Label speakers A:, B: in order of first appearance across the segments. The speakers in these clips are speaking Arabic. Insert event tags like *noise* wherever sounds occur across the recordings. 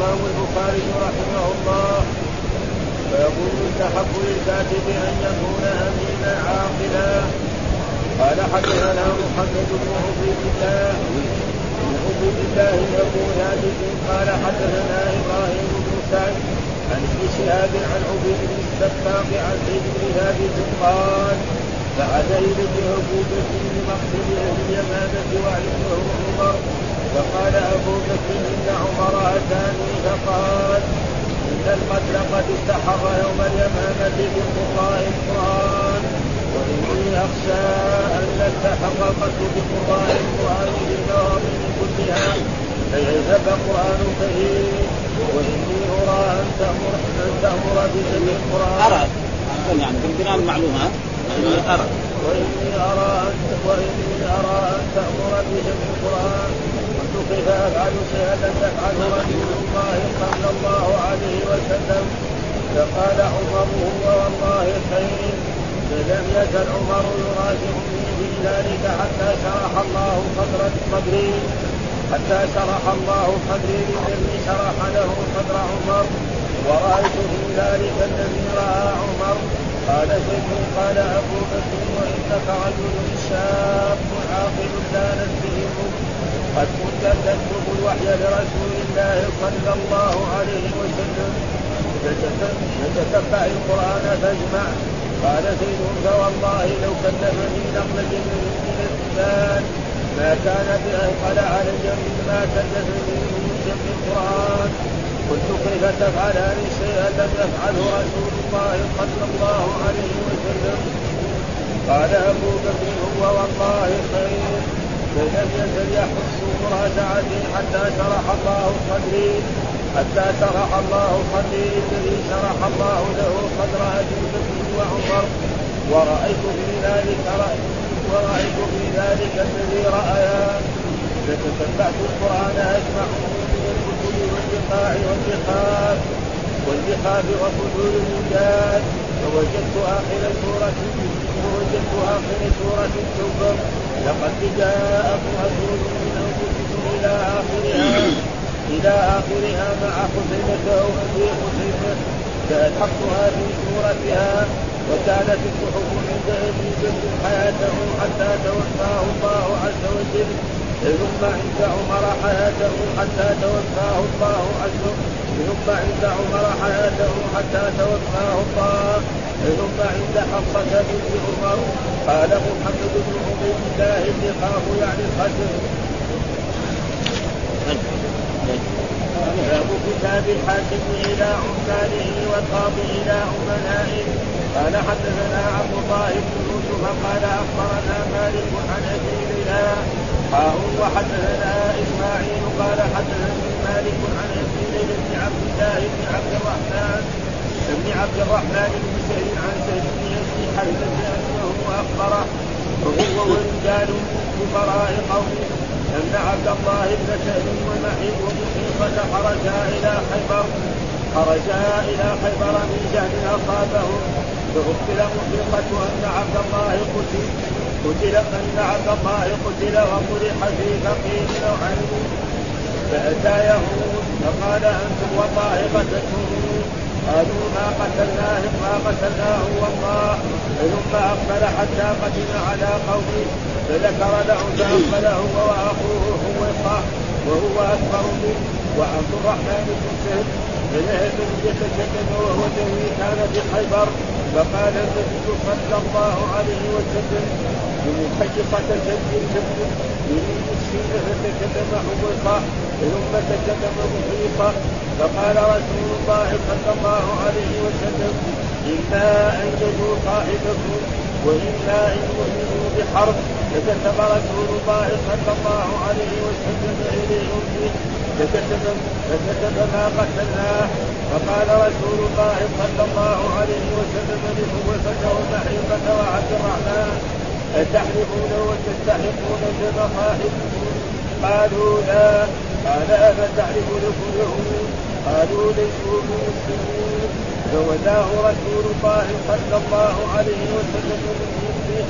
A: الإمام البخاري رحمه الله فيقول يستحق للكاتب أن يكون امينا عاقلا. قال حدثنا محمد بن عبيد الله بن عبيد الله ابو ثابت قال حدثنا إبراهيم بن سعد عن ابن شهاب عن عبيد بن السباق عن زيد بن ثابت قال بعث اليه ابو بكر بمقتل أهل اليمامة وعلمه عمر فقال أبو بكر إن عمر أتاني فقال إن القتل قد استحر يوم اليمامة بقراء القرآن وإني أخشى أن يستحق القتل بقراء القرآن في المواطن كلها فيذهب قرآن كريم وإني أرى أن تامر أن تأمر بجميع القرآن.
B: أرى. يعني بالبناء المعلومات أرى.
A: وإني أرى ان وإني أرى أن تأمر بجمع القرآن. كيف افعل شيئا لم يفعله رسول الله صلى الله عليه وسلم فقال عمر هو والله خير فلم يزل عمر يراجعني في ذلك حتى شرح الله صدر صدري حتى شرح الله صدري الذي شرح له صدر عمر ورأيت في ذلك الذي رأى عمر قال زيد قال ابو بكر وإنك رجل شاب عاقل لا نتهم قد كنت تكتب الوحي لرسول الله صلى الله عليه وسلم. تتبع القرآن فاجمع. قال زيد فوالله لو كلفني نقل جبل من الجبال ما كان باثقل علي مما كلفني من جمع القرآن. قلت كيف تفعلان شيئا لم يفعله رسول الله صلى الله عليه وسلم. قال أبو بكر هو والله خير. فلم يزل يحس مراجعتي حتى شرح الله صدري حتى شرح الله صدري الذي شرح الله له صدر ابي بكر وعمر ورايت في ذلك ورأيت في ذلك الذي رأيا فتتبعت القرآن أجمعه والبقاع والبخاف والبخاف وصدور الرجال فوجدت آخر سورة فوجدت آخر سورة التوبة. لقد جاءكم رسول من أنفسكم إلى آخرها إلى آخرها مع خزيمة أو أبي خزيمة فألحقتها في سورتها وكانت الصحف عند أبي بكر حياته حتى توفاه الله عز وجل. ثم عند عمر حياته حتى توفاه الله عز وجل. ثم عند عمر حياته حتى توفاه الله. ثم عند حفصة بنت عمر. قال محمد بن عبيد الله اللقاء يعني القتل باب كتاب الحاكم إلى عماله والقاضي إلى امنائه قال حدثنا عبد الله بن يوسف قال أخبرنا مالك عن أبي ليلى وحدثنا إسماعيل قال حدثني مالك عن ليلى بن عبد الله بن عبد الرحمن بن عبد الرحمن بن سهيل عن سهيل بن يزيد حدث أنه أخبره وهو ورجال كبراء قومه أن عبد الله بن سهل ومحيط ومحيطة خرجا إلى خيبر خرجا إلى خيبر من جهل أصابهم. فأخبر محيطة أن عبد الله قتل قتل أن عبد الله قتل وطرح في فقير نوعين فأتى يهود فقال أنتم والله قتلتموه قالوا ما قتلناه ما قتلناه والله. ثم أقبل حتى قدم على قومه فذكر له فأقبله هو واخوه هو وهو أكبر منه وعبد الرحمن بن سهل. فذهب يتكلم وهو الذي كان في خيبر فقال النبي صلى الله عليه وسلم بمحيصة جد جد يريد السنة فتكلم حوصة ثم تكلم محيطة فقال رسول الله صلى الله عليه وسلم إما أن يجوا صاحبكم وإما أن يؤمنوا بحرب فكتب رسول الله صلى الله عليه وسلم إليهم فيه فكتب ما قتلناه فقال رسول الله صلى الله عليه وسلم لقوته ومحيطة وعبد الرحمن أتحلفون وتستحقون بمصاحبكم قالوا لا قال أفتعرف لكم اليهود قالوا ليسوا مسلمين فوداه رسول الله صلى الله عليه وسلم من عنده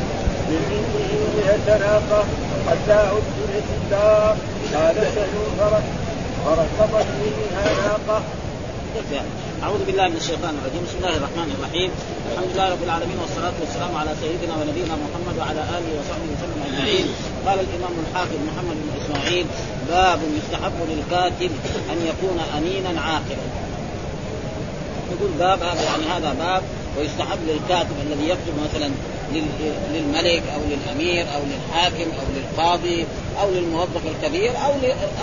A: من عنده مئة ناقة حتى أدخلت الدار قال سهل فرد فركبت منها ناقه
B: أعوذ بالله من الشيطان الرجيم. بسم الله الرحمن الرحيم. الحمد لله رب العالمين والصلاة والسلام على سيدنا ونبينا محمد وعلى آله وصحبه وسلم أجمعين. قال الإمام الحافظ محمد بن إسماعيل باب يستحب للكاتب أن يكون أمينا عاقلا. يقول باب هذا يعني هذا باب ويستحب للكاتب الذي يكتب مثلا للملك أو للأمير أو للحاكم أو للقاضي أو للموظف الكبير أو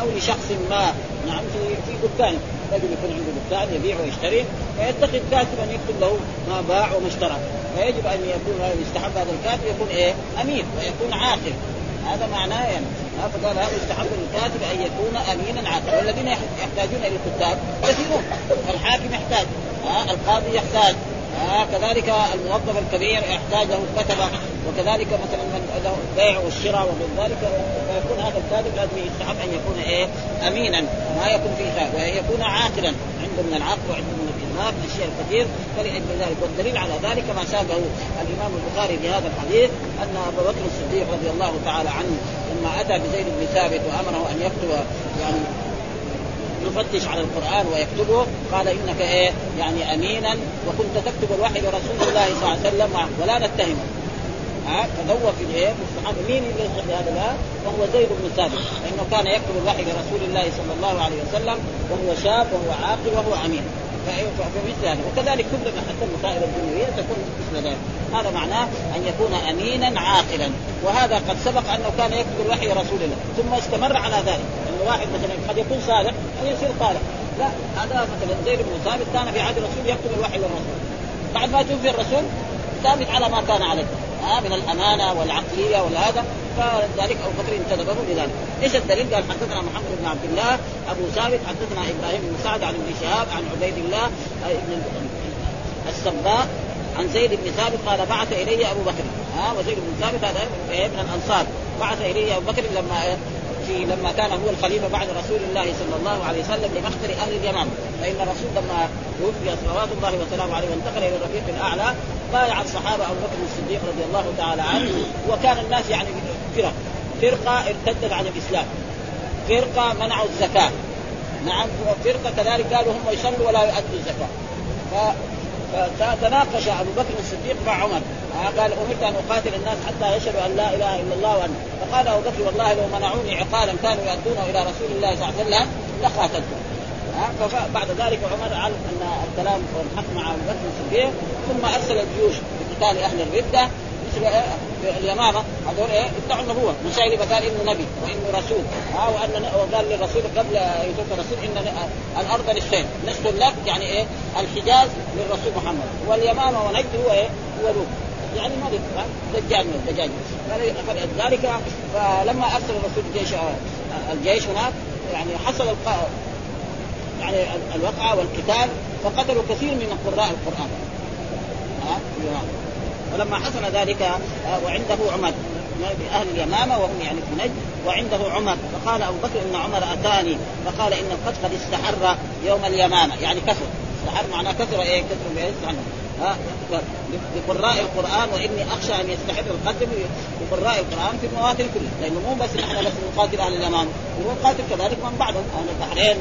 B: أو لشخص ما. نعم في في دكان. رجل يكون عنده دكان يبيع ويشتري. فيتخذ كاتبا يكتب له ما باع وما اشترى. فيجب أن يكون يستحب هذا الكاتب يكون إيه؟ امين ويكون عاقل. هذا معناه يعني. فقال هذا يستحب للكاتب أن يكون امينا عاقلا. والذين يحتاجون إلى الكتاب كثيرون. الحاكم يحتاج. القاضي يحتاج. آه كذلك الموظف الكبير يحتاج له كتبه وكذلك مثلا من له البيع والشراء ومن ذلك فيكون هذا الكاتب لازم يستحب أن يكون إيه؟ امينا ما يكون فيه خير ويكون عاقلا. عنده من العقل وعنده من الادراك اشياء كثير فلأجل ذلك والدليل على ذلك ما ساقه الإمام البخاري في هذا الحديث أن ابا بكر الصديق رضي الله تعالى عنه لما أتى بزيد بن ثابت وأمره أن يكتب يعني يفتش على القرآن ويكتبه قال إنك إيه؟ يعني أمينا وكنت تكتب الوحي لرسول الله صلى الله عليه وسلم ولا نتهمه فدور في الإيه؟ الصحابه مين اللي يصلح هذا لا وهو زيد بن ثابت. لأنه كان يكتب الوحي لرسول الله صلى الله عليه وسلم وهو شاب وهو عاقل وهو أمين. فمثل هذا. وكذلك كل حتى المسائل الدنيويه تكون مثل ذلك. هذا معناه أن يكون أمينا عاقلا. وهذا قد سبق أنه كان يكتب الوحي لرسول الله. ثم استمر على ذلك. انه واحد مثلا قد يكون صالح أو يصير طالح. لا هذا مثلا زيد بن ثابت كان في عهد الرسول يكتب الوحي للرسول بعد ما توفي الرسول ثابت على ما كان عليه. آه من الأمانة والعقلية والهذا فذلك أبو بكر انتدبه لذلك، إيش الدليل؟ قال حدثنا محمد بن عبد الله أبو ثابت حدثنا إبراهيم بن سعد عن ابن شهاب عن عبيد الله ابن السباق عن زيد بن ثابت قال بعث إلي أبو بكر. ها آه وزيد بن ثابت هذا من الأنصار. بعث إلي أبو بكر لما في لما كان هو الخليفة بعد رسول الله صلى الله عليه وسلم لمختر أهل اليمن. فإن الرسول لما توفي صلوات الله وسلامه عليه وانتقل إلى الرفيق الأعلى بايع الصحابة أبو بكر الصديق رضي الله تعالى عنه وكان الناس يعني فرق. فرقة ارتدت عن الإسلام. فرقة منعوا الزكاة. نعم فرقة كذلك قالوا هم يصلوا ولا يؤدوا الزكاة. فتناقش أبو بكر الصديق مع عمر. قال أمرت أن أقاتل الناس حتى يشهدوا أن لا إله إلا الله وان. فقال أبو بكر والله لو منعوني عقالا كانوا يؤدونه إلى رسول الله صلى الله عليه وسلم لقاتلتهم. فبعد ذلك عمر علم أن الكلام والحق مع أبو بكر الصديق ثم أرسل الجيوش لقتال أهل الردة. اليمامة. هذول إيه؟ ادعوا النبوة. مسيلمه قال إنه نبي وإنه رسول. ها وأن وقال للرسول قبل يتوفى الرسول إن الأرض نصفين نصف لك يعني إيه؟ الحجاز للرسول محمد. واليمامة ونجد هو إيه؟ هو لوط. يعني ملك دجال من الدجاج. فلذلك فلما أرسل الرسول الجيش الجيش هناك يعني حصل. يعني الوقعة والقتال فقتلوا كثير من قراء القرآن. ها ولما حصل ذلك وعنده عمر أهل اليمامة وهم يعني في نجد وعنده عمر فقال أبو بكر إن عمر أتاني فقال إن القد قد استحر يوم اليمامة يعني كثر. استحر معناه كثر إيه كثر بايش ها لقراء القرآن وإني أخشى أن يستحر القتل لقراء القرآن في المواطن كلها. لأنه مو بس نحن بس نقاتل أهل اليمامة ونقاتل كذلك من بعدهم أهل البحرين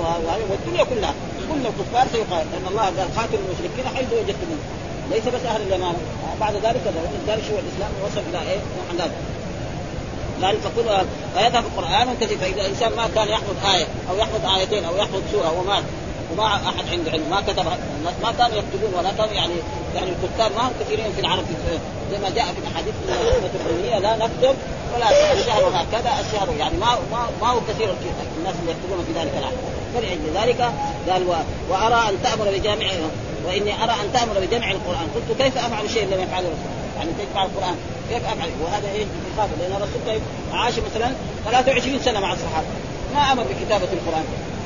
B: والدنيا كلها. كل الكفار سيقاتل لأن الله قال قاتلوا المشركين حيث وجدتموهم. ليس بس أهل اليمامة. بعد ذلك ذلك شو الإسلام وصل إلى إيه؟ عن ذلك فكل فيذهب القرآن كثير فإذا الإنسان ما كان يحفظ آية أو يحفظ آيتين أو يحفظ سورة ومات وما أحد عنده علم ما الناس ما كانوا يكتبون ولا كانوا يعني يعني الكتاب ما هم كثيرين في العرب. زي ما جاء في الأحاديث الرسميه لا نكتب ولا الشهر هكذا الشهر يعني ما ما, ما هو كثير الناس اللي يكتبون في ذلك العهد فلأجل ذلك قال. وأرى أن تأمر بجامع وإني أرى أن تأمر بجمع القرآن. قلت كيف أفعل شيء لم يفعله الرسول؟ يعني تجمع القرآن؟ كيف أفعل؟ وهذا إيه بخاطر لأن الرسول طيب عاش مثلا 23 سنة مع الصحابة. ما أمر بكتابة القرآن.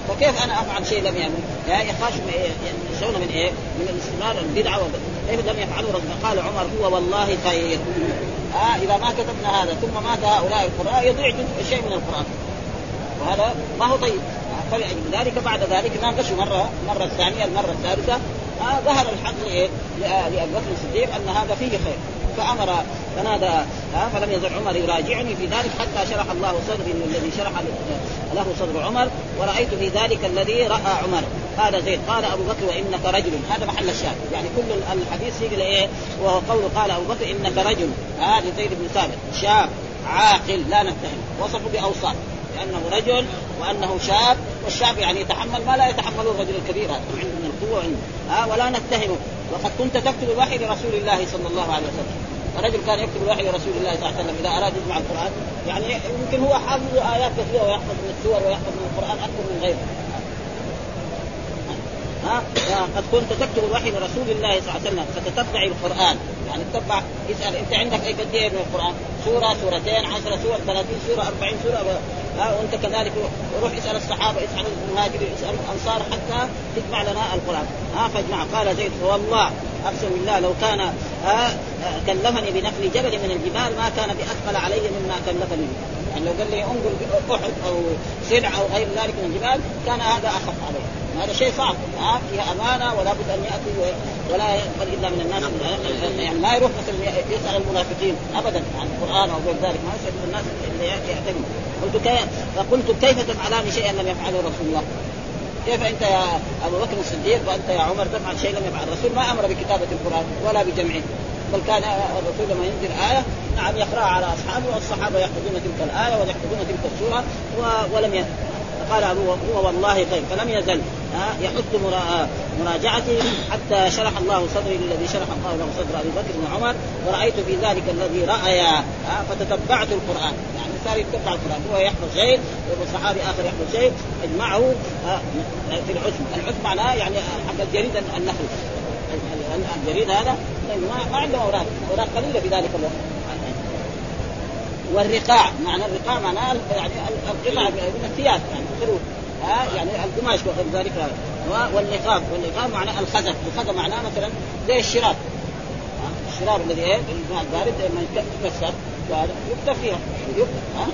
B: فكيف أنا أفعل شيء لم يعمل؟ يعني يخاف ينشون من إيه؟ من الاستمرار البدعة كيف لم يفعلوا؟ رسول قال عمر هو والله خير. آه إذا ما كتبنا هذا ثم مات هؤلاء القراء يضيع شيء من القرآن. وهذا ما هو طيب. فلأجل ذلك بعد ذلك ناقشوا مرة المرة الثانية المرة الثالثة آه ظهر الحق لايه؟ لأبي بكر الصديق أن هذا فيه خير. فأمر فنادى فلم يزل عمر يراجعني في ذلك حتى شرح الله صدري الذي شرح له صدر عمر ورأيت في ذلك الذي رأى عمر. هذا زيد قال أبو بكر وإنك رجل. هذا محل الشاهد. يعني كل الحديث يجي لايه وهو قول قال أبو بكر إنك رجل. هذا زيد بن ثابت. شاب عاقل لا نتهم وصفه بأوصاف. لأنه رجل وأنه شاب والشاب يعني يتحمل ما لا يتحمله الرجل الكبير. هذا عنده من القوة ها ولا نتهمه. وقد كنت تكتب الوحي لرسول الله صلى الله عليه وسلم. الرجل كان يكتب الوحي لرسول الله صلى الله عليه وسلم. إذا أراد يجمع القرآن يعني يمكن هو حافظ آيات كثيرة ويحفظ من السور ويحفظ من القرآن أكثر من غيره. ها قد كنت تكتب الوحي لرسول الله صلى الله عليه وسلم. فتتبع القرآن. يعني تتبع اسأل أنت عندك أي قد من القرآن؟ سورة سورتين عشر سور ثلاثين سورة أربعين سورة ها وأنت كذلك روح اسأل الصحابة اسأل المهاجرين اسأل الأنصار حتى تجمع لنا القرآن. ها فاجمع. قال زيد والله أقسم بالله لو كان ها كلفني بنقل جبل من الجبال ما كان بأثقل علي مما كلفني يعني لو قال لي انقل احد أو سلع أو غير ذلك من الجبال كان هذا أخف علي هذا شيء صعب ها فيها أمانة ولا بد أن يأتي ولا يقبل إلا من الناس يعني ما يروح مثلا يسأل المنافقين ابدا عن القرآن أو غير ذلك. ما يسأل الناس اللي يعتمد قلت كيف؟ فقلت كيف تفعلان شيئا لم يفعله رسول الله؟ كيف أنت يا أبو بكر الصديق وأنت يا عمر تفعل شيء لم يفعل؟ الرسول ما أمر بكتابة القرآن ولا بجمعه. بل كان الرسول لما ينزل آية نعم يقرأها على أصحابه والصحابة يحفظون تلك الآية ويحفظون تلك السورة ولم قال ابو هو والله خير فلم يزل. يحث مراجعته حتى شرح الله صدري للذي شرح الله له صدر أبي بكر وعمر ورأيت في ذلك الذي رأيا. فتتبعت القرآن. يعني صار يتبع القرآن. هو يحفظ شيء والصحابي آخر يحفظ شيء اجمعه في العسب، العسب معناه يعني حق الجريد النخل. الجريد هذا ما عنده أوراق، أوراق قليلة في ذلك الوقت. والرقاع معنى الرقاع معناه يعني القطع من الثياب يعني خروج ها يعني القماش وغير ذلك والنقاب والنقاب معناه الخزف الخزف معناه مثلا زي الشراب. الشراب الذي إيه؟ الماء البارد لما يتكسر يكتب فيها ها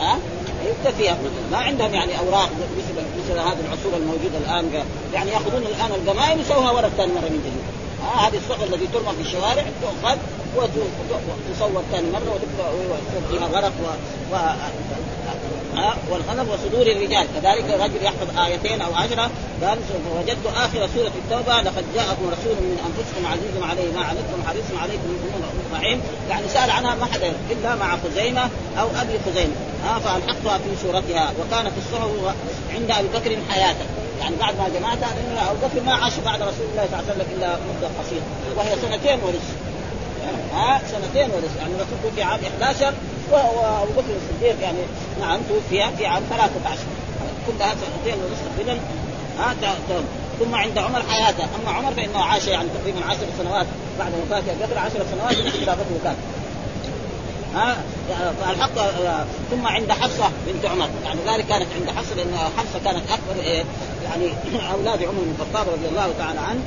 B: ها يكتب فيها. ما عندهم يعني أوراق مثل مثل هذه العصور الموجودة الآن يعني يأخذون الآن القمائم يسووها ورق ثاني مرة من جديد. هذه الصحف التي ترمى في الشوارع تؤخذ وتصور ثاني مرة وتكتب فيها غرق و, و... ها والغنم وصدور الرجال. كذلك الرجل يحفظ آيتين أو عشرة قال وجدت آخر سورة التوبة لقد جاءكم رسول من أنفسكم عزيز عليه ما عنتم حريص عليكم المؤمنون رحيم. يعني سأل عنها ما حدا إلا مع خزيمة أو أبي خزيمة. ها فالحقتها في سورتها وكانت الصحف عند أبي بكر حياته يعني بعد ما جمعتها لأن ابو بكر ما عاش بعد رسول الله صلى الله عليه وسلم إلا مدة قصيرة. وهي سنتين ورث. ها؟ سنتين ورث. يعني الرسول في عام 11 وابو بكر الصديق يعني نعم توفي في عام 13 كلها سنتين ونصف تقريبا ها؟ ثم عند عمر حياته. أما عمر فإنه عاش يعني تقريبا 10 سنوات. بعد وفاه ابي بكر 10 سنوات من خلافته كانت ها؟ فالحق ثم عند حفصة بنت عمر. يعني ذلك كانت عند حفصة لأن حفصة كانت أكبر إيه؟ يعني *clears throat* أولاد عمر بن الخطاب رضي الله تعالى عنه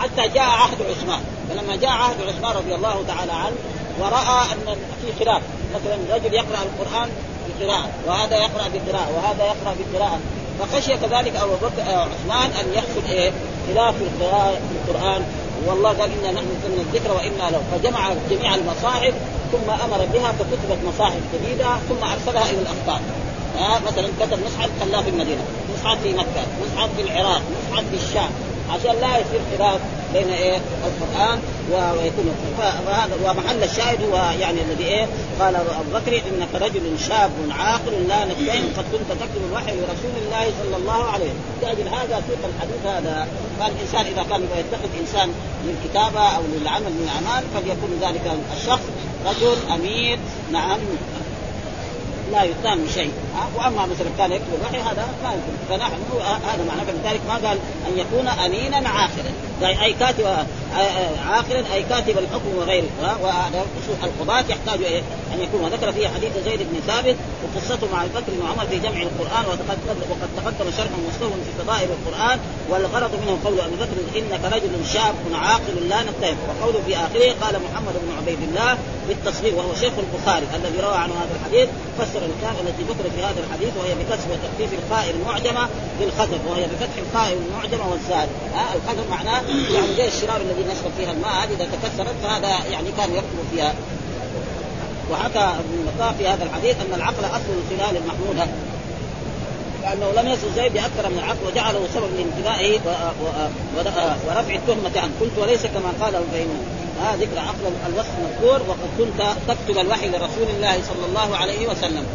B: حتى جاء عهد عثمان. فلما جاء عهد عثمان رضي الله تعالى عنه ورأى أن في خلاف. مثلا رجل يقرأ القرآن بقراءه وهذا يقرأ بقراءه وهذا يقرأ بقراءه فخشي كذلك أبو بكر آه، عثمان أن يحصل إيه؟ خلاف في القرآن. والله قال إنا نحن نزلنا الذكر وإنا له. فجمع جميع المصاحف ثم أمر بها فكتبت مصاحف جديدة ثم أرسلها إلى الأخطار. آه مثلا كتب مصحف خلاه في المدينة، مصحف في مكة، مصحف في العراق، مصحف في الشام، عشان لا يصير خلاف بين إيه؟ القرآن ويكون فهذا ومحل الشاهد هو يعني الذي إيه؟ قال أبو بكر إنك رجل شاب عاقل لا نتهم قد كنت تكتب الوحي لرسول الله صلى الله عليه وسلم. هذا سوق الحديث هذا. فالانسان إذا كان يتخذ إنسان للكتابه أو للعمل من الاعمال فليكون ذلك الشخص رجل أمير. نعم. لا يتهم شيء وأما مثلا كان يكتب الوحي هذا ما يمكن. فنحن هذا معناه. فلذلك ما قال أن يكون امينا عاقلا أي كاتب عاقلا أي كاتب الحكم وغيره. وهذا القضاة يحتاج أن يكون. وذكر فيه حديث زيد بن ثابت وقصته مع بكر بن عمر في جمع القرآن وقد وقد تقدم شرح مستوى في فضائل القرآن والغرض منه قول أبي بكر إنك رجل شاب عاقل لا نتهم وقوله في آخره قال محمد بن عبيد الله بالتصغير وهو شيخ البخاري الذي روى عنه هذا الحديث. فسر الكلام التي ذكرت هذا الحديث وهي بكسب وتخفيف الخاء المعجمه بالخزف وهي بفتح الخاء المعجمه والزاد ها؟ الخزف معناه يعني زي الشراب الذي نشرب فيها الماء هذه إذا تكسرت فهذا يعني كان يكتب فيها. وحكى ابن بطاء في هذا الحديث أن العقل أصل الخلال المحموده لأنه لم يصل زيد بأكثر من العقل وجعله سبب لانتباهه ورفع التهمة عنه. قلت وليس كما قال البينون هذا ذكر عقل الوصف مذكور وقد كنت تكتب الوحي لرسول الله صلى الله عليه وسلم.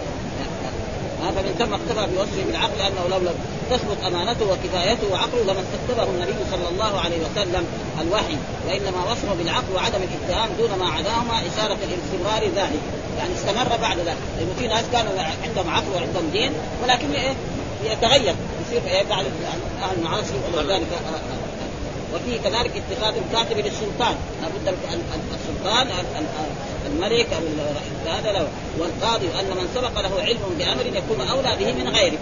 B: هذا من ثم اكتفى بوصفه بالعقل أنه لو لم تثبت أمانته وكفايته وعقله لما استكتبه النبي صلى الله عليه وسلم الوحي وإنما وصفه بالعقل وعدم الاتهام دون ما عداهما إشارة الاستمرار ذلك. يعني استمر بعد ذلك. لأنه في ناس كانوا عندهم عقل وعندهم دين ولكن إيه؟ يتغير. يصير إيه؟ بعد أهل المعاصي ولذلك وفيه كذلك اتخاذ الكاتب للسلطان. لابد السلطان الملك أو هذا له والقاضي أن من سبق له علم بأمر يكون أولى به من غيره.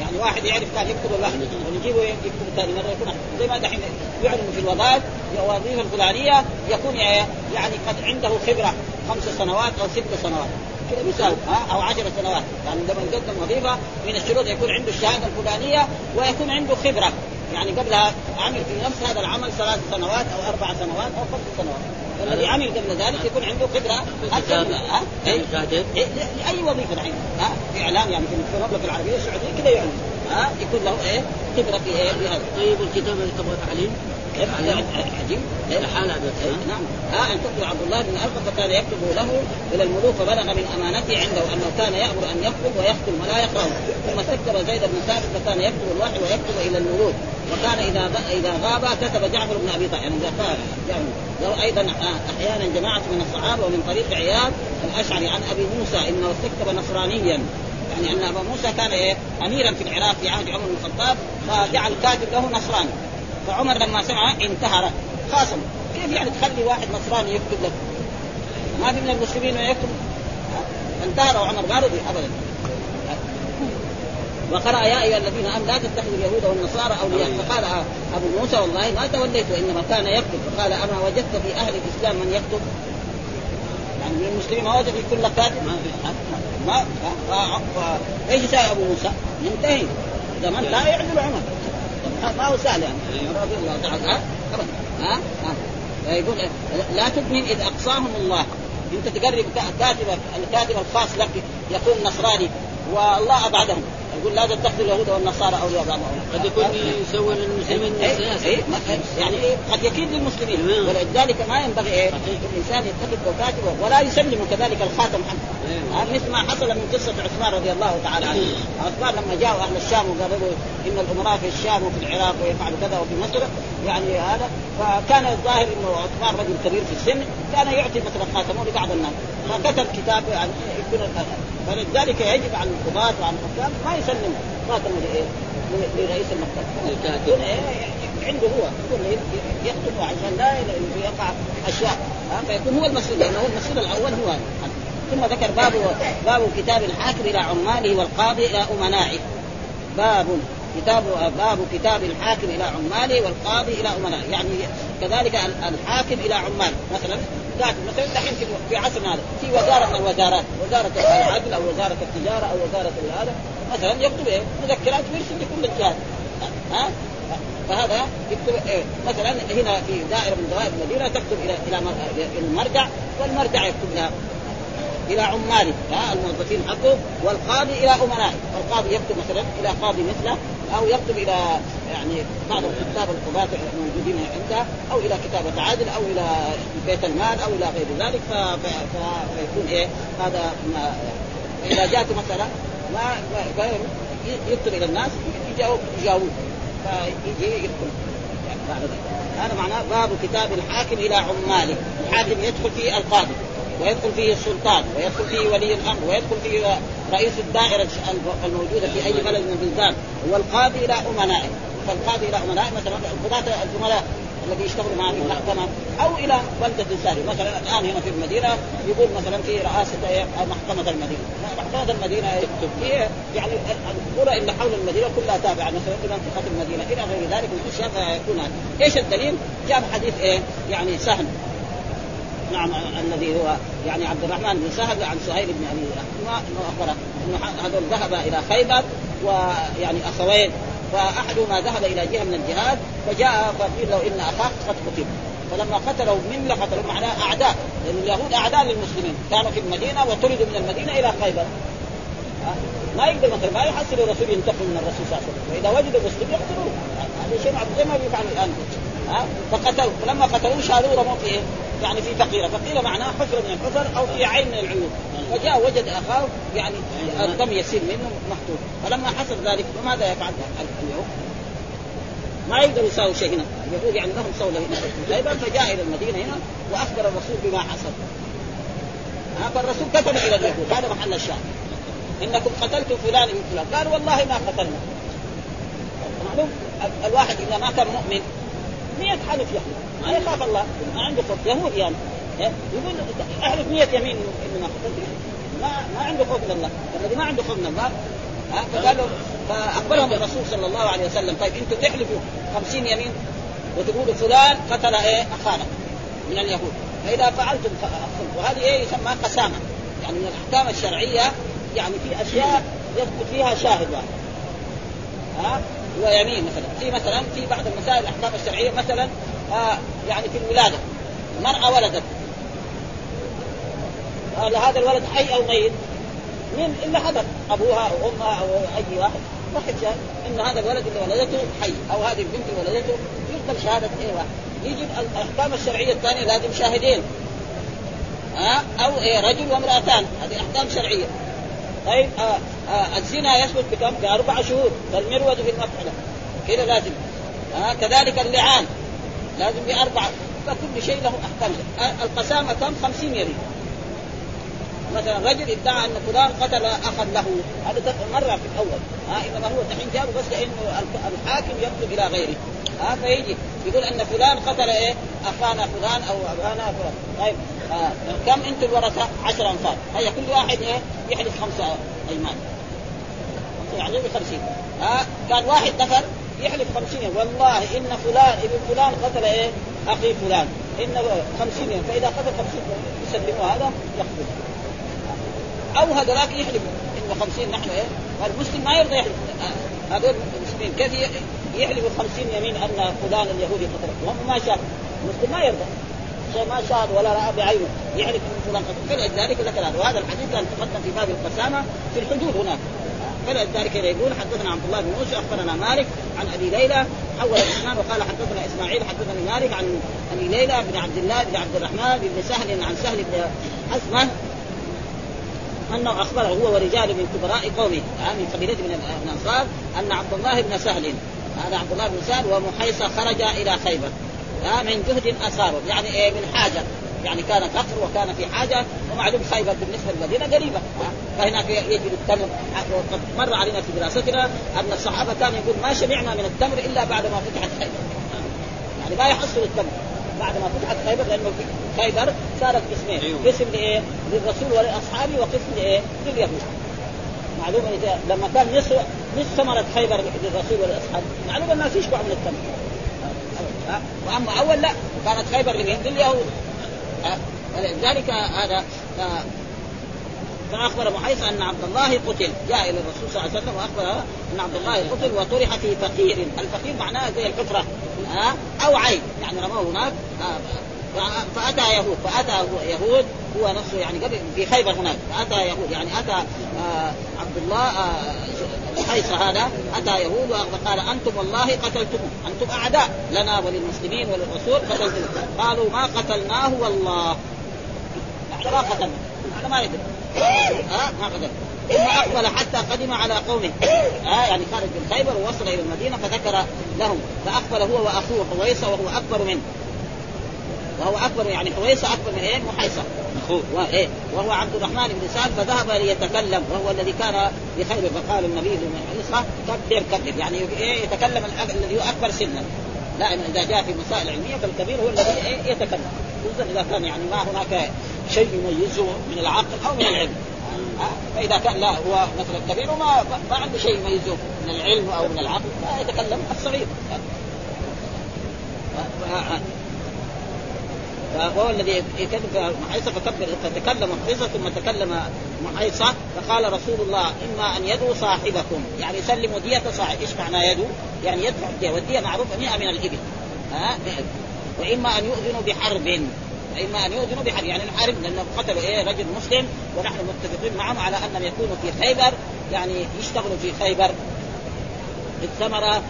B: يعني واحد يعرف كان يكتب الواحد ونجيبه يكتب ثاني مرة يكون زي ما دحين يعلن في الوظائف الوظيفه الفلانية يكون يعني قد عنده خبرة خمس سنوات أو ست سنوات. كذا بيساوي ها أو عشر سنوات. يعني لما يقدم وظيفة من الشروط يكون عنده الشهادة الفلانية ويكون عنده خبرة. يعني قبلها عمل في نفس هذا العمل ثلاث سنوات أو أربع سنوات أو خمس سنوات. الذي عمل قبل ذلك يكون عنده خبره أكثر ها؟ إيه؟ إيه؟ لأي وظيفة الحين ها؟ في إعلام يعني في المملكه العربية السعودية كذا يعلم ها؟ يكون له إيه؟ خبره في إيه؟ في هذا.
C: طيب الكتاب اللي تبغى تعليم؟
B: عجيب؟ حال هذا نعم. ها أن تقول عبد الله بن القى فكان يكتب له إلى الملوك فبلغ من أمانته عنده أنه كان يأمر أن يكتب ويختم ولا يقرأ. ثم استكتب زيد بن ثابت فكان يكتب الوحي ويكتب إلى الملوك. وكان إذا إذا غاب كتب جعفر بن أبي طالب. يعني يعني له أيضا أحيانا جماعة من الصحابة ومن طريق عياد الأشعري عن أبي موسى إنه استكتب نصرانيا. يعني أن ابا موسى كان إيه اميرا في العراق في عهد عمر بن الخطاب فجعل كاتب له نصراني. فعمر لما سمع انتهر. خاصم كيف يعني تخلي واحد نصراني يكتب لك؟ ما في من المسلمين من يكتب. انتهر عمر ما رضي ابدا. وقرأ يا أيها الذين آمنوا لا تتخذوا اليهود والنصارى أولياء. فقال أبو موسى والله ما توليت وإنما كان يكتب. فقال أما وجدت في أهل الإسلام من يكتب؟ يعني من المسلمين ما وجد كل كاتب؟ ما ما إيش يساوي أبو موسى؟ ينتهي. ما انتهى يعدل عمر. ما هو سهل يعني. رضي الله تعالى ها؟ ها؟ ها يقول لا تؤمن إذ أقصاهم الله. أنت تقرب كاتب الكاتب الخاص لك يكون نصراني والله أبعدهم. يقول لا تتخذوا اليهود والنصارى أولياء بعضهم.
C: قد يكون يسوي للمسلمين
B: سياسه إيه؟ يعني إيه؟ قد يكيد للمسلمين. ولذلك ما ينبغي إيه الإنسان يتخذ كاتبه ولا يسلم كذلك الخاتم حقه مثل ما حصل من قصة عثمان رضي الله تعالى عنه. عثمان لما جاءوا أهل الشام وقالوا إن الأمراء في الشام وفي العراق ويفعلوا كذا وفي مصر. يعني هذا فكان الظاهر إنه عثمان رجل كبير في السن كان يعطي مثلا خاتمه لبعض الناس. فكتب كتاب يعني يكون فلذلك يجب على القضاة وعلى الحكام ما يسلم خاتمه لرئيس المكتب. يكون عنده هو. يكون يكتب عشان لا يقع أشياء. فيكون هو المسؤول. لأنه هو المسؤول الأول هو. ثم ذكر باب باب كتاب الحاكم إلى عماله والقاضي إلى أمنائه. باب كتاب باب كتاب الحاكم إلى عماله والقاضي إلى أمنائه. يعني كذلك الحاكم إلى عماله. مثلا كاتب مثلا دحين في عصرنا هذا في وزارة من الوزارات وزارة العدل أو وزارة التجارة أو وزارة هذا مثلا يكتب إيه؟ مذكرات ويرسل لكل الجهات ها؟ فهذا يكتب إيه؟ مثلا هنا في دائرة من دوائر المدينة تكتب إلى إلى المرجع والمرجع يكتب لها. إلى عماله ها الموظفين حقه والقاضي إلى امنائه القاضي يكتب مثلا إلى قاضي مثله أو يكتب إلى يعني بعض الكتاب القضاة الموجودين عنده أو إلى كتابة عادل أو إلى بيت المال أو إلى غير ذلك. فيكون إيه هذا ما اذا جاءت مثلا ما يكتب إلى الناس يجاوب يجاوب فيجي بعد ذلك هذا معناه باب كتاب الحاكم إلى عماله الحاكم يدخل فيه القاضي. ويدخل فيه السلطان ويدخل فيه ولي الأمر ويدخل فيه رئيس الدائرة الموجودة في أي بلد من البلدان والقاضي إلى أمنائه. فالقاضي إلى أمنائه مثلا القضاة الزملاء الذي يشتغل معه في المحكمة أو إلى بلده ثانية مثلا الآن هنا في المدينة يقول مثلا في رئاسة محكمة المدينة. محكمة المدينة هي يعني القرى اللي حول المدينة كلها تابعة مثلا لمنطقه المدينة. إلى غير ذلك من الاشياء فيكون إيش الدليل؟ جاب حديث إيه؟ يعني سهل. نعم الذي هو يعني عبد الرحمن بن سهل عن سهيل بن أبي إنه اخبره إنه هذول ذهب إلى خيبر ويعني أخوين فاحدهما ذهب إلى جهة من الجهاد فجاء فقيل له إن أخاك قد قتل. فلما قتلوا من قتلوا معناه أعداء لأن اليهود أعداء للمسلمين كانوا في المدينة وطردوا من المدينة إلى خيبر. ما يقدر مثلا ما يحصل الرسول ينتقم من الرسول صلى الله عليه وسلم. وإذا وجد المسلم يقتلوه هذا شيء زي ما بيفعل الآن. ها؟ فقتلوا. فلما قتلوه شالوه رموه في إيه؟ يعني في فقيرة، فقيرة معناها حفره من الحفر أو في عين من العيون، فجاء وجد أخاه يعني الدم يسيل منه مقتول، فلما حصل ذلك فماذا يفعل اليهود؟ ما يقدروا يساووا شيء هنا، اليهود يعني لهم صولة هنا خيبر فجاء إلى المدينة هنا وأخبر الرسول بما حصل. فالرسول كتب إلى اليهود هذا محل الشاهد. إنكم قتلتم فلان من فلان، قال والله ما قتلنا. معلوم الواحد إذا ما كان مؤمن 100 حلف يحلف ما يخاف الله. ما عنده خوف يهود يعني يقول احلف 100 يمين انه ما ما عنده خوف من الله. الذي ما عنده خوف من الله. فقالوا فأخبرهم الرسول صلى الله عليه وسلم. طيب أنتم تحلفوا 50 يمين وتقولوا فلان قتل إيه أخانا من اليهود. فإذا فعلتم وهذه إيه يسمى قسامة. يعني من الأحكام الشرعية يعني في أشياء يثبت فيها شاهد واحد. ها؟ ويمين مثلا. في مثلا في بعض المسائل الأحكام الشرعية مثلا آه يعني في الولادة. المراه ولدت. هل هذا الولد حي أو ميت؟ مين؟ إلا حدث أبوها أو أمها أو أي واحد. واحد شاهد إن هذا الولد اللي ولدته حي أو هذه البنت اللي ولدته يقبل شهادة اي واحد. يجي الأحكام الشرعية الثانية لازم شاهدين. ها آه أو إيه رجل وامرأتان. هذه أحكام شرعية. طيب آه آه الزنا يثبت بكم؟ بأربع شهور. فالمرود في المفعلة. كذا لازم. آه كذلك اللعان. لازم بأربعة فكل شيء له أحكام القسامة كم؟ خمسين يمين مثلا رجل ادعى أن فلان قتل أخا له. هذا مرة في الأول. ها إنما هو دحين جابه بس لأنه الحاكم يطلب إلى غيره. ها فيجي يقول أن فلان قتل إيه؟ أخانا فلان أو أبانا فلان. طيب آه كم أنتم الورثة؟ 10 أنفار. هيا كل واحد إيه؟ يحلف خمسة أيمان. يعني ب 50 ها كان واحد نفر يحلف 50 والله إن فلان ابن فلان قتل إيه؟ أخي فلان. انه 50 يوم. فإذا قتل 50 يسلموا هذا يقتل. أو هذولاك يحلف انه 50 نحن إيه؟ المسلم ما يرضى يحلف. هذول المسلمين. كيف يحلف 50 يمين أن فلان اليهودي قتل؟ وهم ما شاف المسلم ما يرضى. ما شاهد ولا رأى بعينه. يحلف إن فلان قتل. فلذلك ذكر هذا وهذا الحديث كان تقدم في باب القسامة في الحدود هناك. فلذلك يقول حدثنا عبد الله بن موسى أخبرنا مالك عن أبي ليلى حول الاسناد وقال حدثنا إسماعيل حدثني مالك عن أبي ليلى بن عبد الله بن عبد الرحمن بن سهل عن سهل بن حسمه أنه أخبره هو ورجال من كبراء قومه من قبيلته من الأنصار أن عبد الله بن سهل هذا عبد الله بن سهل ومحيصة خرج إلى خيبر من جهد اثاره يعني إيه من حاجة. يعني كان فقر وكان في حاجة ومعلوم خيبر بالنسبة للمدينة قريبة. فهناك يجد التمر. وقد مر علينا في دراستنا أن الصحابة كانوا يقول ما شبعنا من التمر إلا بعد ما فتحت خيبر. يعني ما يحصل التمر بعد ما فتحت خيبر لأنه خيبر صارت قسمين. أيوه. قسم لإيه؟ للرسول ولأصحابه وقسم لإيه؟ لليهود. معلوم إذا لما كان نصف نصف ثمرة خيبر للرسول والاصحاب معلوم الناس يشبعوا من التمر. وأما أول لا كانت خيبر؟ لليهود. ولذلك هذا فاخبر محيص أن عبد الله قتل جاء إلى الرسول صلى الله عليه وسلم واخبر أن عبد الله قتل وطرح في فقير، الفقير معناه زي الحفرة أو عين يعني رموه هناك فأتى يهود فأتى يهود هو نفسه يعني قبل في خيبر هناك فأتى يهود يعني أتى آه عبد الله حيصة هذا أتى يهود وقال أنتم والله قتلتم أنتم أعداء لنا وللمسلمين وللرسول قتلتم قالوا ما قتلناه والله. ما قتلنا. ما يدري ها؟ ما قتل ثم أقبل حتى قدم على قومه. آه يعني خرج من خيبر ووصل إلى المدينة فذكر لهم. فأقبل هو وأخوه حويصه وهو أكبر منه. وهو أكبر يعني حويصة أكبر من إيه؟ محيصة. أخوه. وايه وهو عبد الرحمن بن سعد فذهب ليتكلم وهو الذي كان بخير فقال النبي لمحيصه كبر كبر. يعني إيه؟ يتكلم الذي هو أكبر سنا. لا إذا جاء في مسائل علمية فالكبير هو الذي إيه؟ يتكلم. خصوصا إذا كان يعني ما هناك شيء يميزه من العقل أو من العلم. فإذا كان لا هو مثلا كبير وما ما عنده شيء يميزه من العلم أو من العقل فيتكلم الصغير. وهو الذي يكذب محيصه فكبر فتكلم محيصه ثم تكلم محيصة فقال رسول الله إما أن يدعو صاحبكم. يعني يسلموا دية صاحب إيش معنى يدعو؟ يعني يدفع الدية والدية معروفة 100 من الإبل. ها؟ وإما أن يؤذنوا بحرب. وإما أن يؤذنوا بحرب. يعني نحارب لانهم قتلوا إيه؟ رجل مسلم ونحن متفقين معهم على أنهم يكونوا في خيبر يعني يشتغلوا في خيبر. الثمرة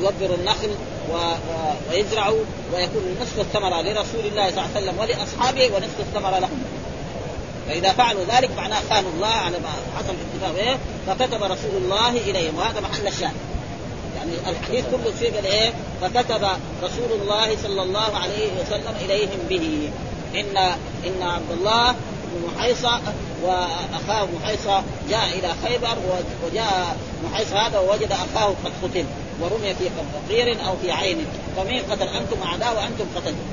B: يوبر النخل و... و... ويزرعوا ويكون نصف الثمرة لرسول الله صلى الله عليه وسلم ولأصحابه ونصف الثمرة لهم. فإذا فعلوا ذلك معناه خانوا الله على ما حصل الاتفاق إيه؟ فكتب رسول الله إليهم وهذا محل الشاهد. يعني الحديث كله قال إيه؟ فكتب رسول الله صلى الله عليه وسلم إليهم به. إن إن عبد الله محيصة واخاه محيصة جاء إلى خيبر وجاء محيصة هذا ووجد أخاه قد قتل. ورمي في فقير أو في عين. فمين قتل؟ أنتم أعداء وأنتم قتلتم.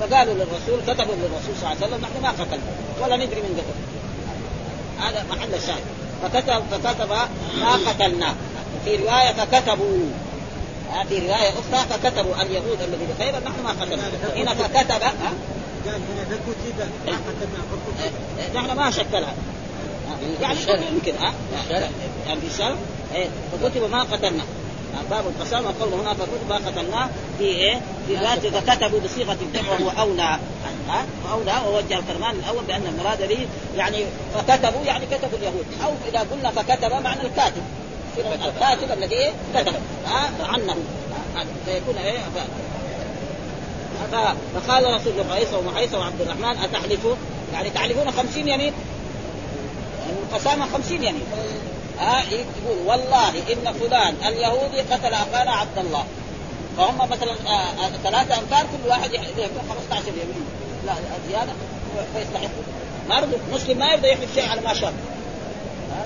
B: فقالوا للرسول كتبوا للرسول صلى الله عليه وسلم نحن ما قتلنا. ولا ندري من قتل. هذا محل الشاهد فكتب فكتب ما قتلنا. في رواية فكتبوا. في رواية أخرى فكتبوا اليهود الذي بخيبر نحن ما قتلنا. هنا فكتب قال هنا ما قتلنا نحن ما شكلها يعني يمكن ها؟ يعني في الشرع فكتب ما قتلنا. باب القسامة قوله هنا فكتب ما قتلناه في إيه؟ في ذات إذا كتبوا بصيغة الجمع وهو أولى. ها؟ واولى ووجه الكرمان الأول بأن المراد به يعني فكتبوا يعني كتبوا اليهود. أو إذا قلنا فكتب معنى الكاتب. الكاتب الذي إيه؟ كتب. ها؟ عنه فيكون إيه؟ فقال رسول الله عيسى ومعيسى وعبد الرحمن أتحلفوا؟ يعني تحلفون خمسين يمين؟ القسامة خمسين يمين. ها يقول والله إن فلان اليهودي قتل أخانا عبد الله. فهم مثلا ثلاثة أنفار كل واحد يحلف 15 يمين. لا زيادة فيستحقوا ما رضوا مسلم ما يرضى يحلف شيء على ما شاء.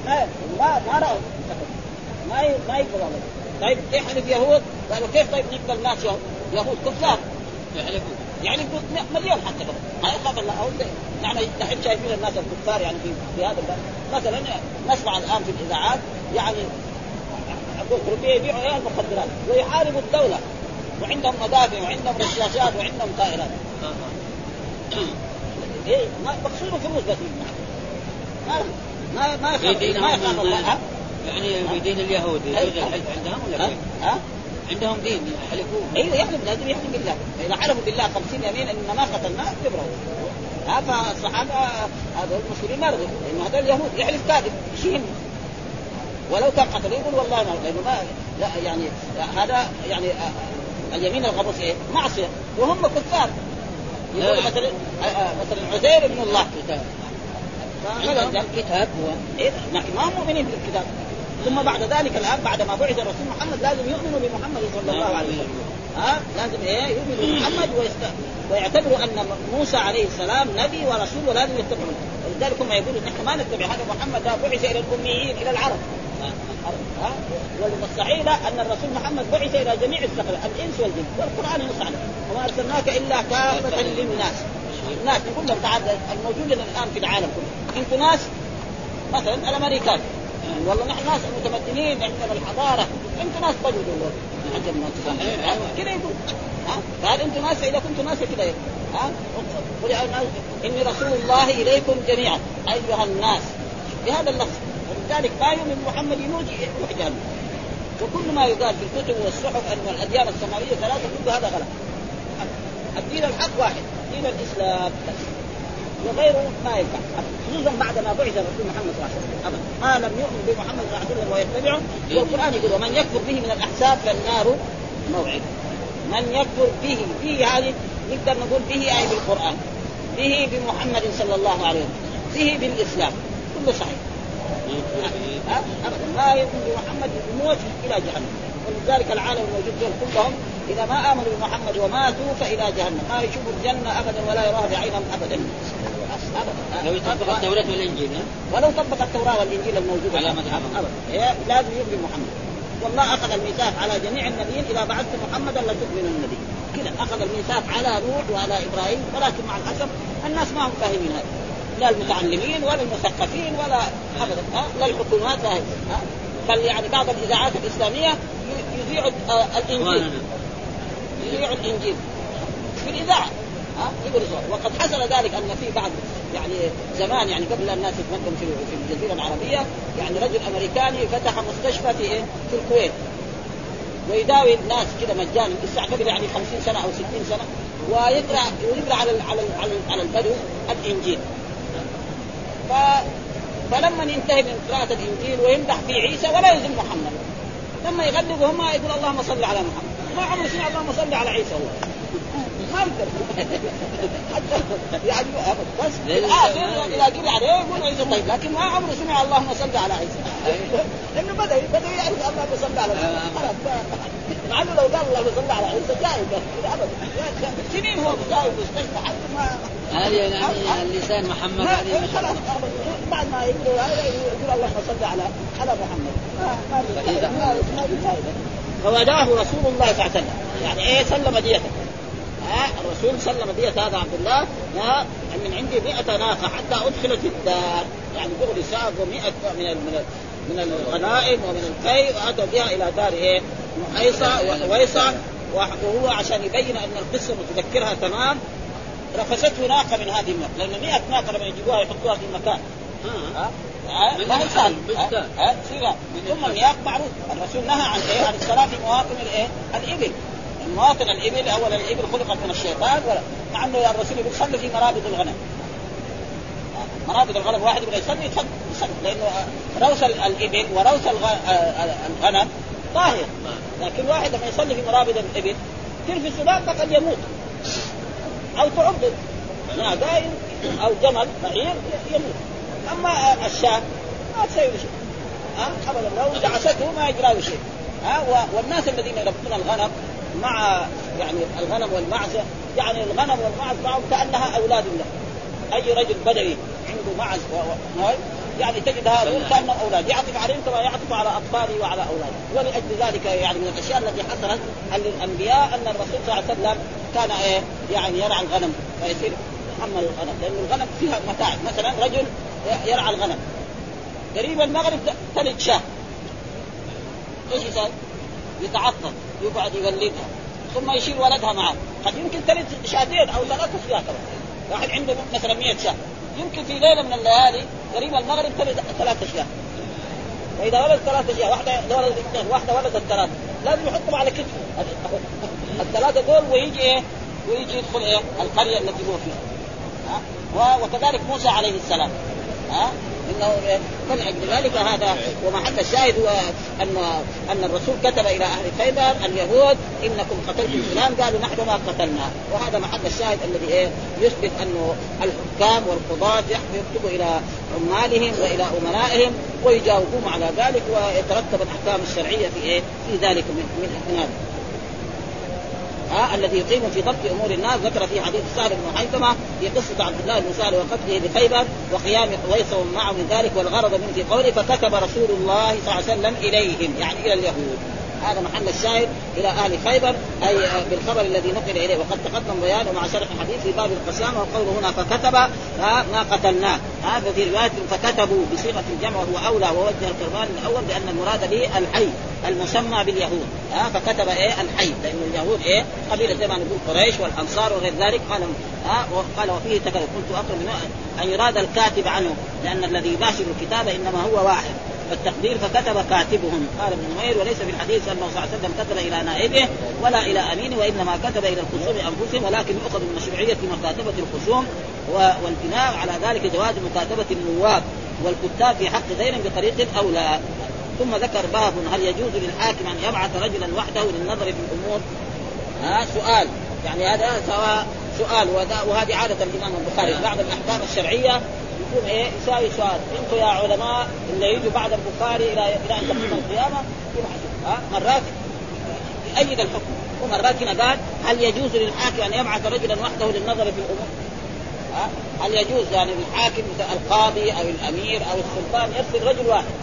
B: ما ما ما رأوا. ما ما يقبل طيب احلف يهود؟ قالوا كيف طيب نقبل ناس يهود كفار. يحلفون. يعني مليون حتى ما يخاف الله أو يعني دحين شايفين الناس الكفار يعني في في هذا البلد. مثلا نسمع الآن في الإذاعات يعني اوروبيه يبيعوا إيه المخدرات ويحاربوا الدولة. وعندهم مدافع وعندهم رشاشات وعندهم طائرات. *coughs* إيه مقصود فلوس بس. ما ما ما يخاف ما يخاف الله.
C: يعني في دين اليهود يجوز عندهم ولا؟ ها؟ عندهم دين يحلفون.
B: أيوه يحلف لازم يحلف بالله. إذا حلفوا بالله 50 يمين إن ما قتلناه يبرأوا ها فالصحابة هذول المسلمين ما رضوا لأنه هذول اليهود يحلف كاذب إيش ولو كان قتل يقول والله ما لأنه ما لا يعني هذا يعني اليمين الغموس إيه؟ معصية. وهم كفار. يقول مثلا مثلا عزير ابن الله كتاب.
C: كتاب هو
B: إيه؟ ما هم مؤمنين بالكتاب. ثم بعد ذلك الآن بعد ما بعث الرسول محمد لازم يؤمنوا بمحمد صلى الله عليه وسلم. ها؟ لازم إيه؟ يؤمنوا بمحمد ويست... ويعتبروا أن موسى عليه السلام نبي ورسول ولازم يتبعوا ولذلك هم يقولوا نحن ما نتبع هذا محمد بعث إلى الأميين إلى العرب. ها؟ والصحيح أن الرسول محمد بعث إلى جميع الثقل الإنس والجن. والقرآن ينص عليه. وما أرسلناك إلا كافة للناس. الناس يقول لهم تعال الموجود الآن في العالم كله. أنتم ناس مثلا الأمريكان. والله نحن ناس متمدنين عندنا الحضارة. أنتم ناس طيبوا عندنا كذا يقول. ها؟ فهل أنتم ناس إذا كنتم ناس كذا ها؟ قل إني رسول الله إليكم جميعا. أيها الناس. بهذا اللفظ. ولذلك ما يؤمن محمد يموت يروح جهنم وكل ما يقال في الكتب والصحف أن الأديان السماوية ثلاثة كل هذا غلط. الدين الحق واحد. دين الإسلام. وغيره ما ينفع خصوصا بعد ما بعث الرسول محمد صلى الله عليه وسلم. ابدا. ما لم يؤمن بمحمد صلى الله عليه وسلم ويتبعه. والقرآن يقول ومن يكفر به من الأحزاب فالنار موعد. من يكفر به به هذه نقدر نقول به اي بالقران به بمحمد صلى الله عليه وسلم. به بالإسلام. كله صحيح. ابدا. ما يؤمن بمحمد يموت إلى جهنم. ولذلك العالم الموجود دول كلهم إذا ما آمنوا بمحمد وماتوا فإلى جهنم. ما يشوفوا الجنة ابدا ولا يراها بعينهم ابدا.
C: لو يطبق التوراة والإنجيل
B: ولو طبق التوراة والإنجيل الموجودة
C: على مذهب
B: أبدا. لازم يؤمن محمد. والله أخذ الميثاق على جميع النبيين إذا بعثت محمدا لتؤمن النبي. كذا أخذ الميثاق على نوح وعلى إبراهيم ولكن مع الأسف الناس ما هم فاهمين هذا. لا المتعلمين ولا المثقفين ولا ابدا لا الحكومات لا بل يعني بعض الإذاعات الإسلامية يذيع الإنجيل. يذيع الإنجيل. في الإذاعة. ها؟ يقول وقد حصل ذلك أن في بعض يعني زمان يعني قبل الناس يتمكن في في الجزيرة العربية يعني رجل أمريكاني فتح مستشفى في إيه؟ في الكويت. ويداوي الناس كذا مجانا لسه قبل يعني 50 سنة أو 60 سنة ويقرأ ويقرأ على على على, على البدو الإنجيل. ف فلما ينتهي من قراءة الإنجيل ويمدح في عيسى ولا يزن محمد. لما يغلبوا هم يقول اللهم صل على محمد. ما عمره سمع اللهم صل على عيسى هو؟ يقدر حتى يعني بس في الآخر اذا عليه يقول عيسى طيب لكن ما عمره سمع اللهم صل على عيسى لأنه بدا بدا يعرف اللهم صل على خلاص مع انه لو قال اللهم صل على عيسى جاي ابدا سنين هو جاي مستشفى حتى ما
C: هذه اللسان محمد هذه
B: خلاص بعد ما يقول هذا يقول اللهم صل على على محمد ما ما فوداه رسول الله صلى الله عليه وسلم يعني إيه سلم ديته ها الرسول سلم دية هذا عبد الله ها من عندي 100 ناقة حتى أدخلت الدار. يعني دغري ساقوا 100 من من من الغنائم ومن الكي وأتوا بها إلى دار إيه؟ محيصة وويصة وهو عشان يبين أن القصة متذكرها تمام رفسته ناقة من هذه الناقة لأن 100 ناقة لما يجيبوها يحطوها في مكان ها ما هي سهل ثم المياه معروف. الرسول نهى عن إيه؟ عن الصلاة في مواطن الإيه؟ الإبل. مواطن الإبل اولا الإبل خلقت من الشيطان ولا مع انه الرسول يقول في مرابط الغنم. مرابط الغنم واحد يبغى يصلي يصلي يصلي لأنه روث الإبل وروث الغنم طاهر. لكن واحد لما يصلي في مرابط الإبل تلفي السباق قد يموت. أو تعض ناقه أو جمل بعير يموت. أما الشاة ما تسوي شيء. ابدا لو دعسته ما يجرى شيء. ها؟ والناس الذين يربون الغنم مع يعني الغنم والمعزة يعني الغنم والمعز معهم كأنها أولاد له. أي رجل بدوي عنده معز و... و... يعني تجد هذول كانهم أولاد. يعطف عليهم كما يعطف على اطفاله وعلى اولاده ولأجل ذلك يعني من الأشياء التي حصلت للأنبياء أن الرسول صلى الله عليه وسلم كان إيه يعني يرعى الغنم. فيصير محمل الغنم لأن الغنم فيها متاعب مثلا رجل يرعى الغنم. قريب المغرب تلد شاة. إيش يسوي؟ يتعطل. يقعد يولدها ثم يشيل ولدها معه. قد يمكن تلد شاتين أو ثلاث اشياء واحد عنده مثلا 100 شاه يمكن في ليلة من الليالي قريب المغرب تلد ثلاث أشياء. وإذا ولد ثلاث أشياء واحدة ولدت اثنين واحدة ولدت ثلاث لازم يحطهم على كتفه. *laughs* الثلاثة دول ويجي إيه؟ ويجي يدخل إيه؟ القرية التي هو فيها. ها؟ وكذلك موسى عليه السلام. ها؟ إنه أجل ذلك هذا. ومحل الشاهد هو ان أن الرسول كتب إلى أهل خيبر اليهود إنكم قتلتم فلان. قالوا نحن ما قتلنا. وهذا محل الشاهد الذي إيه يثبت انه الحكام والقضاة يكتبوا إلى عمالهم وإلى امنائهم ويجاوبون على ذلك ويترتب الأحكام الشرعية في إيه في ذلك من من هذا. ها الذي يقيم في ضبط أمور الناس. ذكر في حديث سهل بن حيثمة في قصة عبد الله بن سهل وقتله بخيبر وقيام قويس معه من ذلك والغرض من في قوله فكتب رسول الله صلى الله عليه وسلم إليهم يعني إلى اليهود. هذا محل الشاهد إلى أهل خيبر أي بالخبر الذي نقل إليه. وقد تقدم بيانه مع شرح الحديث في باب القسامه وقوله هنا فكتب ما قتلناه. هذا في رواية فكتبوا بصيغة الجمع وهو أولى ووجه القربان الأول بأن المراد به الحي المسمى باليهود. ها فكتب إيه؟ الحي. لأن اليهود إيه؟ قبيلة زي ما نقول قريش والأنصار وغير ذلك. قال ها وقال وفيه تكلم. كنت أقرب أن يراد الكاتب عنه لأن الذي يباشر الكتابه إنما هو واحد. فالتقدير فكتب كاتبهم. قال ابن نمير وليس في الحديث انه صلى الله عليه وسلم كتب إلى نائبه ولا إلى أمينه وإنما كتب إلى الخصوم أنفسهم ولكن يؤخذ من مشروعيه مكاتبة الخصوم والبناء على ذلك جواز مكاتبة النواب والكتاب في حق غير بطريق اولى ثم ذكر باب هل يجوز للحاكم أن يبعث رجلا وحده للنظر في الأمور؟ ها سؤال. يعني هذا سواء سؤال وهذه عادة الإمام البخاري. بعض الأحكام الشرعية يكون إيه؟ يساوي سؤال. أنتم يا علماء اللي يجوا بعد البخاري إلى إلى أن تقوم القيامة يبحثوا ها؟ مرات يأيد الحكم. ومرات هنا قال هل يجوز للحاكم أن يبعث رجلا وحده للنظر في الأمور؟ ها؟ هل يجوز يعني للحاكم القاضي أو الأمير أو السلطان يرسل رجل واحد؟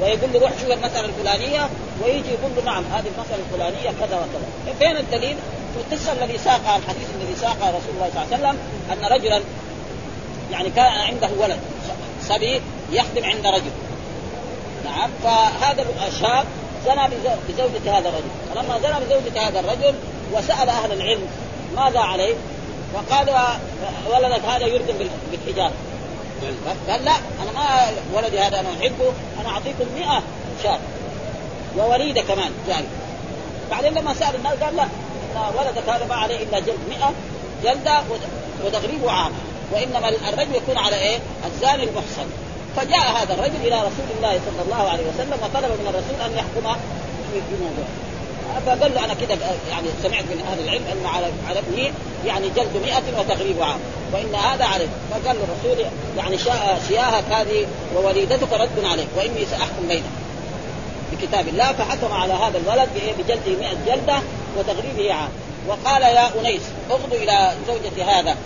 B: ويقول له روح شوف المسألة الفلانية ويجي يقول له نعم هذه المسألة الفلانية كذا وكذا. فين الدليل؟ في القصة الذي ساقها الحديث الذي ساقها رسول الله صلى الله عليه وسلم أن رجلا يعني كان عنده ولد صبي يخدم عند رجل. نعم فهذا الشاب زنى بزوجة هذا الرجل. فلما زنى بزوجة هذا الرجل وسأل أهل العلم ماذا عليه؟ فقال ولدك هذا يردم بالحجاره قال لا أنا ما ولدي هذا أنا أحبه أنا أعطيكم 100 شاة ووليدة كمان. جاي بعدين لما سأل الناس قال لا ولدك هذا ما عليه إلا جلد 100 جلدة وتغريب عام. وإنما الرجل يكون على إيه؟ الزاني المحصن فجاء هذا الرجل إلى رسول الله صلى الله عليه وسلم وطلب من الرسول أن يحكم في موضوع فقال له أنا كده يعني سمعت من أهل العلم انه على على ابني يعني جلد 100 وتغريب عام. وإن هذا عليه فقال الرسول يعني شياهك هذه ووليدتك رد عليك وإني سأحكم بينك. بكتاب الله. فحكم على هذا الولد بجلده 100 جلدة وتغريبه عام. وقال يا أنيس اغدو إلى زوجة هذا.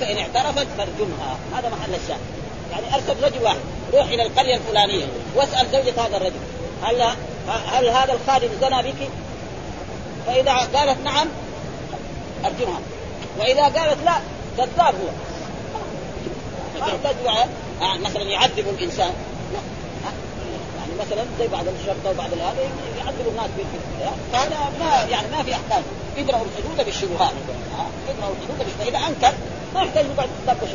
B: فان اعترفت فارجمها. هذا محل الشاهد. يعني أرسل رجل واحد روح إلى القرية الفلانية واسأل زوجة هذا الرجل هل هل هذا الخادم زنى بك؟ فإذا قالت نعم أرجمها. وإذا قالت لا كذاب هو. يحتاج آه، مثلا يعذب الإنسان. يعني مثلا زي بعض الشرطة وبعض هذا يعذبوا الناس فهذا ما يعني ما في أحكام. ادرأوا الحدود بالشبهات. ادرأوا الحدود بالشبهات. إذا أنكر ما يحتاج يقعد يطبق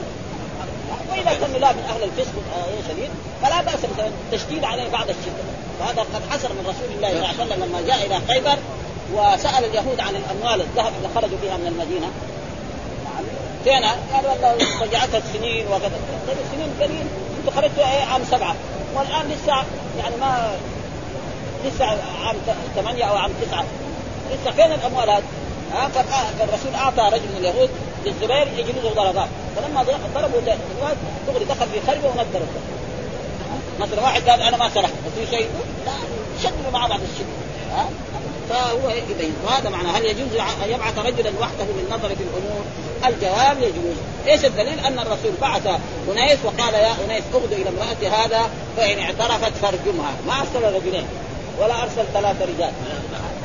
B: وإذا كان لا من أهل الفسق شديد فلا بأس مثلا التشديد عليه بعض الشدة. وهذا قد حصل من رسول الله صلى الله عليه وسلم لما جاء إلى خيبر وسأل اليهود عن الأموال الذهب اللي خرجوا بها من المدينة. فين قال والله رجعتها السنين وكذا. طيب السنين قليل. أنتم خرجتوا إيه؟ عام سبعة. والآن لسه يعني ما لسه عام ثمانية أو عام تسعة. لسه فين الأموال هذه؟ ها فالرسول أعطى رجل من اليهود للزبير يجلده ضربات فلما ضربوا الواد دغري دخل في خربه ونذر مثلا واحد قال أنا ما سرحت. بس في شيء؟ لا شدوا مع بعض الشد فهو يبين وهذا معنى هل يجوز أن يبعث رجلا وحده للنظر في الأمور؟ الجواب يجوز، إيش الدليل؟ أن الرسول بعث أنيس وقال يا أنيس اغدو إلى امراه هذا فإن اعترفت فارجمها، ما أرسل رجلين ولا أرسل ثلاثة رجال.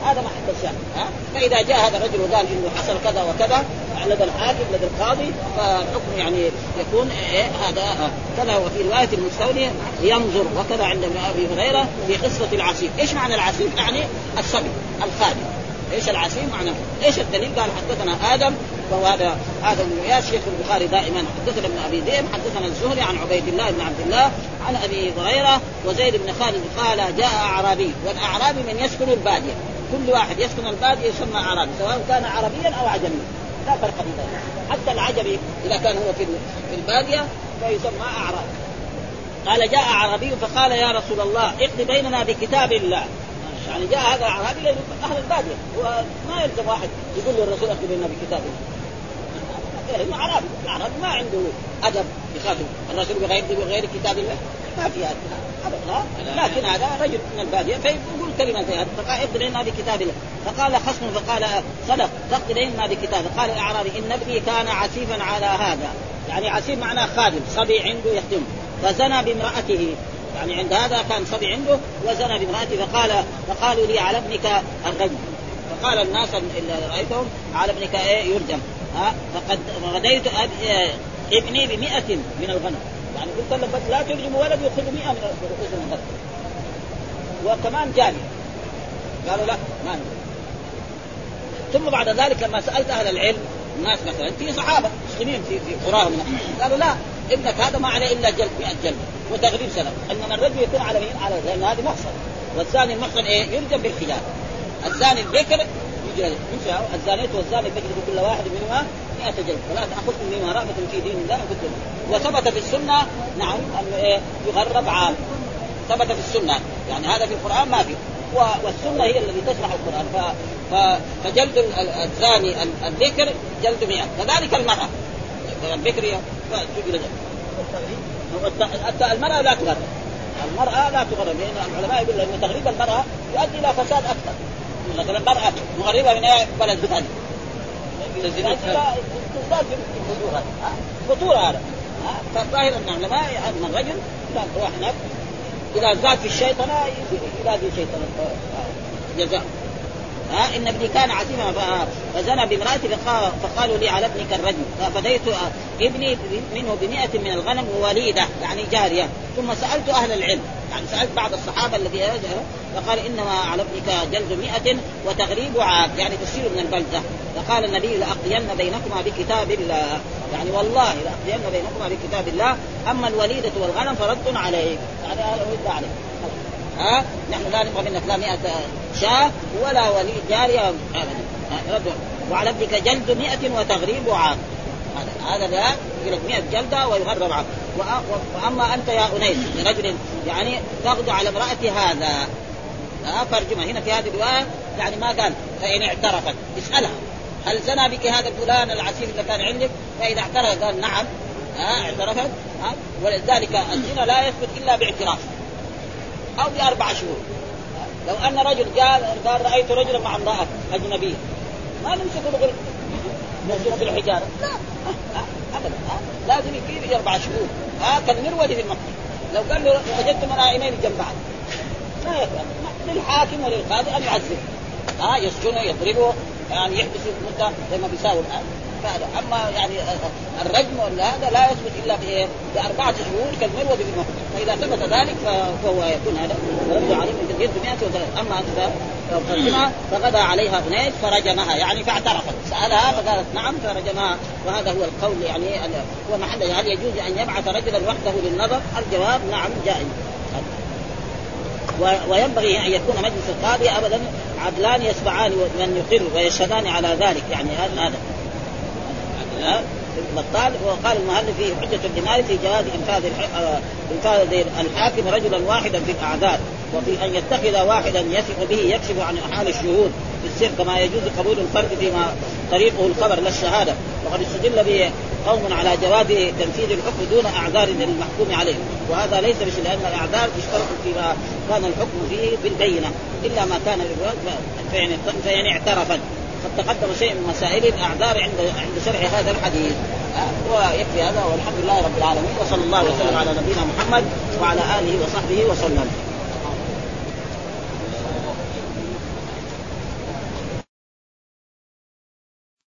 B: هذا ما حد الشان ها؟ فإذا جاء هذا الرجل وقال إنه حصل كذا وكذا لدى الحاكم لدى القاضي فالحكم يعني يكون إيه هذا كذا. وفي رواية المستولي ينظر وكذا عند أبي هريرة في قصة العسيف، إيش معنى العسيف؟ يعني الصبي الخادم. إيش العسيف معناه؟ إيش الدليل؟ قال حدثنا آدم وهو هذا آدم بن إياس شيخ البخاري دائما. حدثنا ابن أبي ذئب حدثنا الزهري عن عبيد الله بن عبد الله عن أبي هريرة وزيد بن خالد قال جاء أعرابي والأعرابي من يسكن الباديه كل واحد يسكن الباديه يسمى اعرابي سواء كان عربيا أو عجميا. لا فرق بين حتى العجمي إذا كان هو في في الباديه فيسمى اعرابي قال جاء اعرابي فقال يا رسول الله اقض بيننا بكتاب الله. يعني جاء هذا الاعرابي لأنه أهل الباديه وما يلزم واحد يقول له الرسول اقض بيننا بكتاب الله. لأنه اعرابي الاعرابي ما عنده أدب يخاطب الرسول بغير بغير كتاب الله. ما في هذا. لكن هذا رجل من البادية. فيقول كلمة زي هذه. فقال اقضي لنا بكتاب الله. فقال خصم. فقال صدق. تقضي لنا بكتاب قال الأعرابي إن ابني كان عسيفا على هذا. يعني عسيف معناه خادم. صبي عنده يخدمه فزنى بامرأته. يعني عند هذا كان صبي عنده وزنى بامرأته. فقال فقالوا لي على ابنك الرجل. فقال الناس اللي رأيتهم على ابنك إيه؟ يرجم. ها فقد غديت ابني بمئة من الغنم يعني قلت بس لا ترجموا ولد يدخل 100 من رؤوس الغنم وكمان جاري قالوا لا ما نقول. ثم بعد ذلك لما سألت أهل العلم الناس مثلا في صحابة مسلمين في في قراهم قالوا لا ابنك هذا ما عليه إلا جلد 100 جلد وتغريب سنة إنما الرجل يكون على مين؟ على لأن هذه محصن والثاني المحصن إيه؟ يرجم بالحجاب الثاني البكر يجلد الزانية والزاني تجلد كل واحد منهما 100 جلد. ولا تاخذكم بما رأفة في دين الله قلت وثبت في السنة نعم انه إيه يغرب عام ثبت في السنة. يعني هذا في القرآن ما في. والسنة هي التي تشرح. ف... فجلد الزاني الذكر جلد 100 كذلك المرأة. الذكر تجلد. المرأة لا تغرب. المرأة لا تغرب. لأن العلماء يقول إن تغريب المرأة يؤدي إلى فساد أكثر مثلا المراه مغربة من بلد ثاني تزداد في الفجور هذا فالظاهر أن العلماء ان الرجل لا تروح هناك. إذا زاد في الشيطنة يزاد في الشيطنه جزاء. ها إن ابني كان عسيما فزنى بامراته فقالوا لي على ابنك الرجم ففديت ابني منه بمئة من الغنم ووليدة يعني جارية. ثم سألت أهل العلم يعني سألت بعض الصحابة الذي فقال إنما على ابنك جلد مئة وتغريب عاد يعني تسير من البلدة. فقال النبي لأقضين بينكما بكتاب الله. يعني والله لأقضين بينكما بكتاب الله أما الوليدة والغنم فرد عليه يعني عليه. ها؟ نحن لا نبغى منك لا 100 شاة ولا ولي جارية ابدا. وعلى ابنك جلد 100 وتغريب عام. هذا هذا يقول 100 جلدة ويغرب عام. وأما أنت يا أنيس رجل يعني تغدو على امرأة هذا. ها فرجمها هنا في هذه الرواية يعني ما قال فإن اعترفت. اسألها. هل زنى بك هذا الفلان العسير اللي كان عندك؟ فاذا اعترف قال نعم. ها اعترفت. ها ولذلك الزنا لا يثبت إلا باعتراف. أو بأربع شهور. لو أن رجل قال قال رأيت رجلا مع امرأة أجنبية. ما نمسك نقول نمسك بالحجاره لا. ابدا. لازم يكفي أربع شهور. ها؟ كالمرود في المقتل لو قال له وجدت منائمين جنب بعض لا يفعل للحاكم وللقاضي أن يعذب ها؟ يسجنه يضربه يعني يحبس مدة زي ما بيساوي الآن. فهذا أما يعني الرجم ولا هذا لا يثبت إلا؟ بأربعة شهور كالمروة بالموت. فإذا ثبت ذلك فهو يكون هذا. ورد عليه من تجد 100 أما فرجمها فغدا عليها هنيت فرجمها. يعني فاعترفت. سألها فقالت نعم فرجمها. وهذا هو القول يعني هو محل. هل يجوز أن يبعث رجلا وحده للنظر؟ الجواب نعم جائز. وينبغي أن يكون مجلس القاضي ابدا عدلان يسمعان من يقر ويشهدان على ذلك. يعني هذا. بطال وقال المؤلف في حجة الدماء في جواز إنفاذ آه، إنفاذ الحاكم رجلا واحدا في الأعذار وفي أن يتخذ واحدا يثق به يكشف عن حال الشهود في السر كما يجوز قبول الفرد فيما طريقه الخبر لا الشهادة وقد استدل به قوم على جواز تنفيذ الحكم دون أعذار للمحكوم عليه وهذا ليس بشيء لأن الأعذار تشترط فيما كان الحكم فيه بالبينة إلا ما كان فإن اعترفت قد تقدم شيء من مسائل الأعذار عند عند شرح هذا الحديث. ويكفي هذا والحمد لله رب العالمين وصلى الله وسلم على نبينا محمد وعلى آله وصحبه وسلم.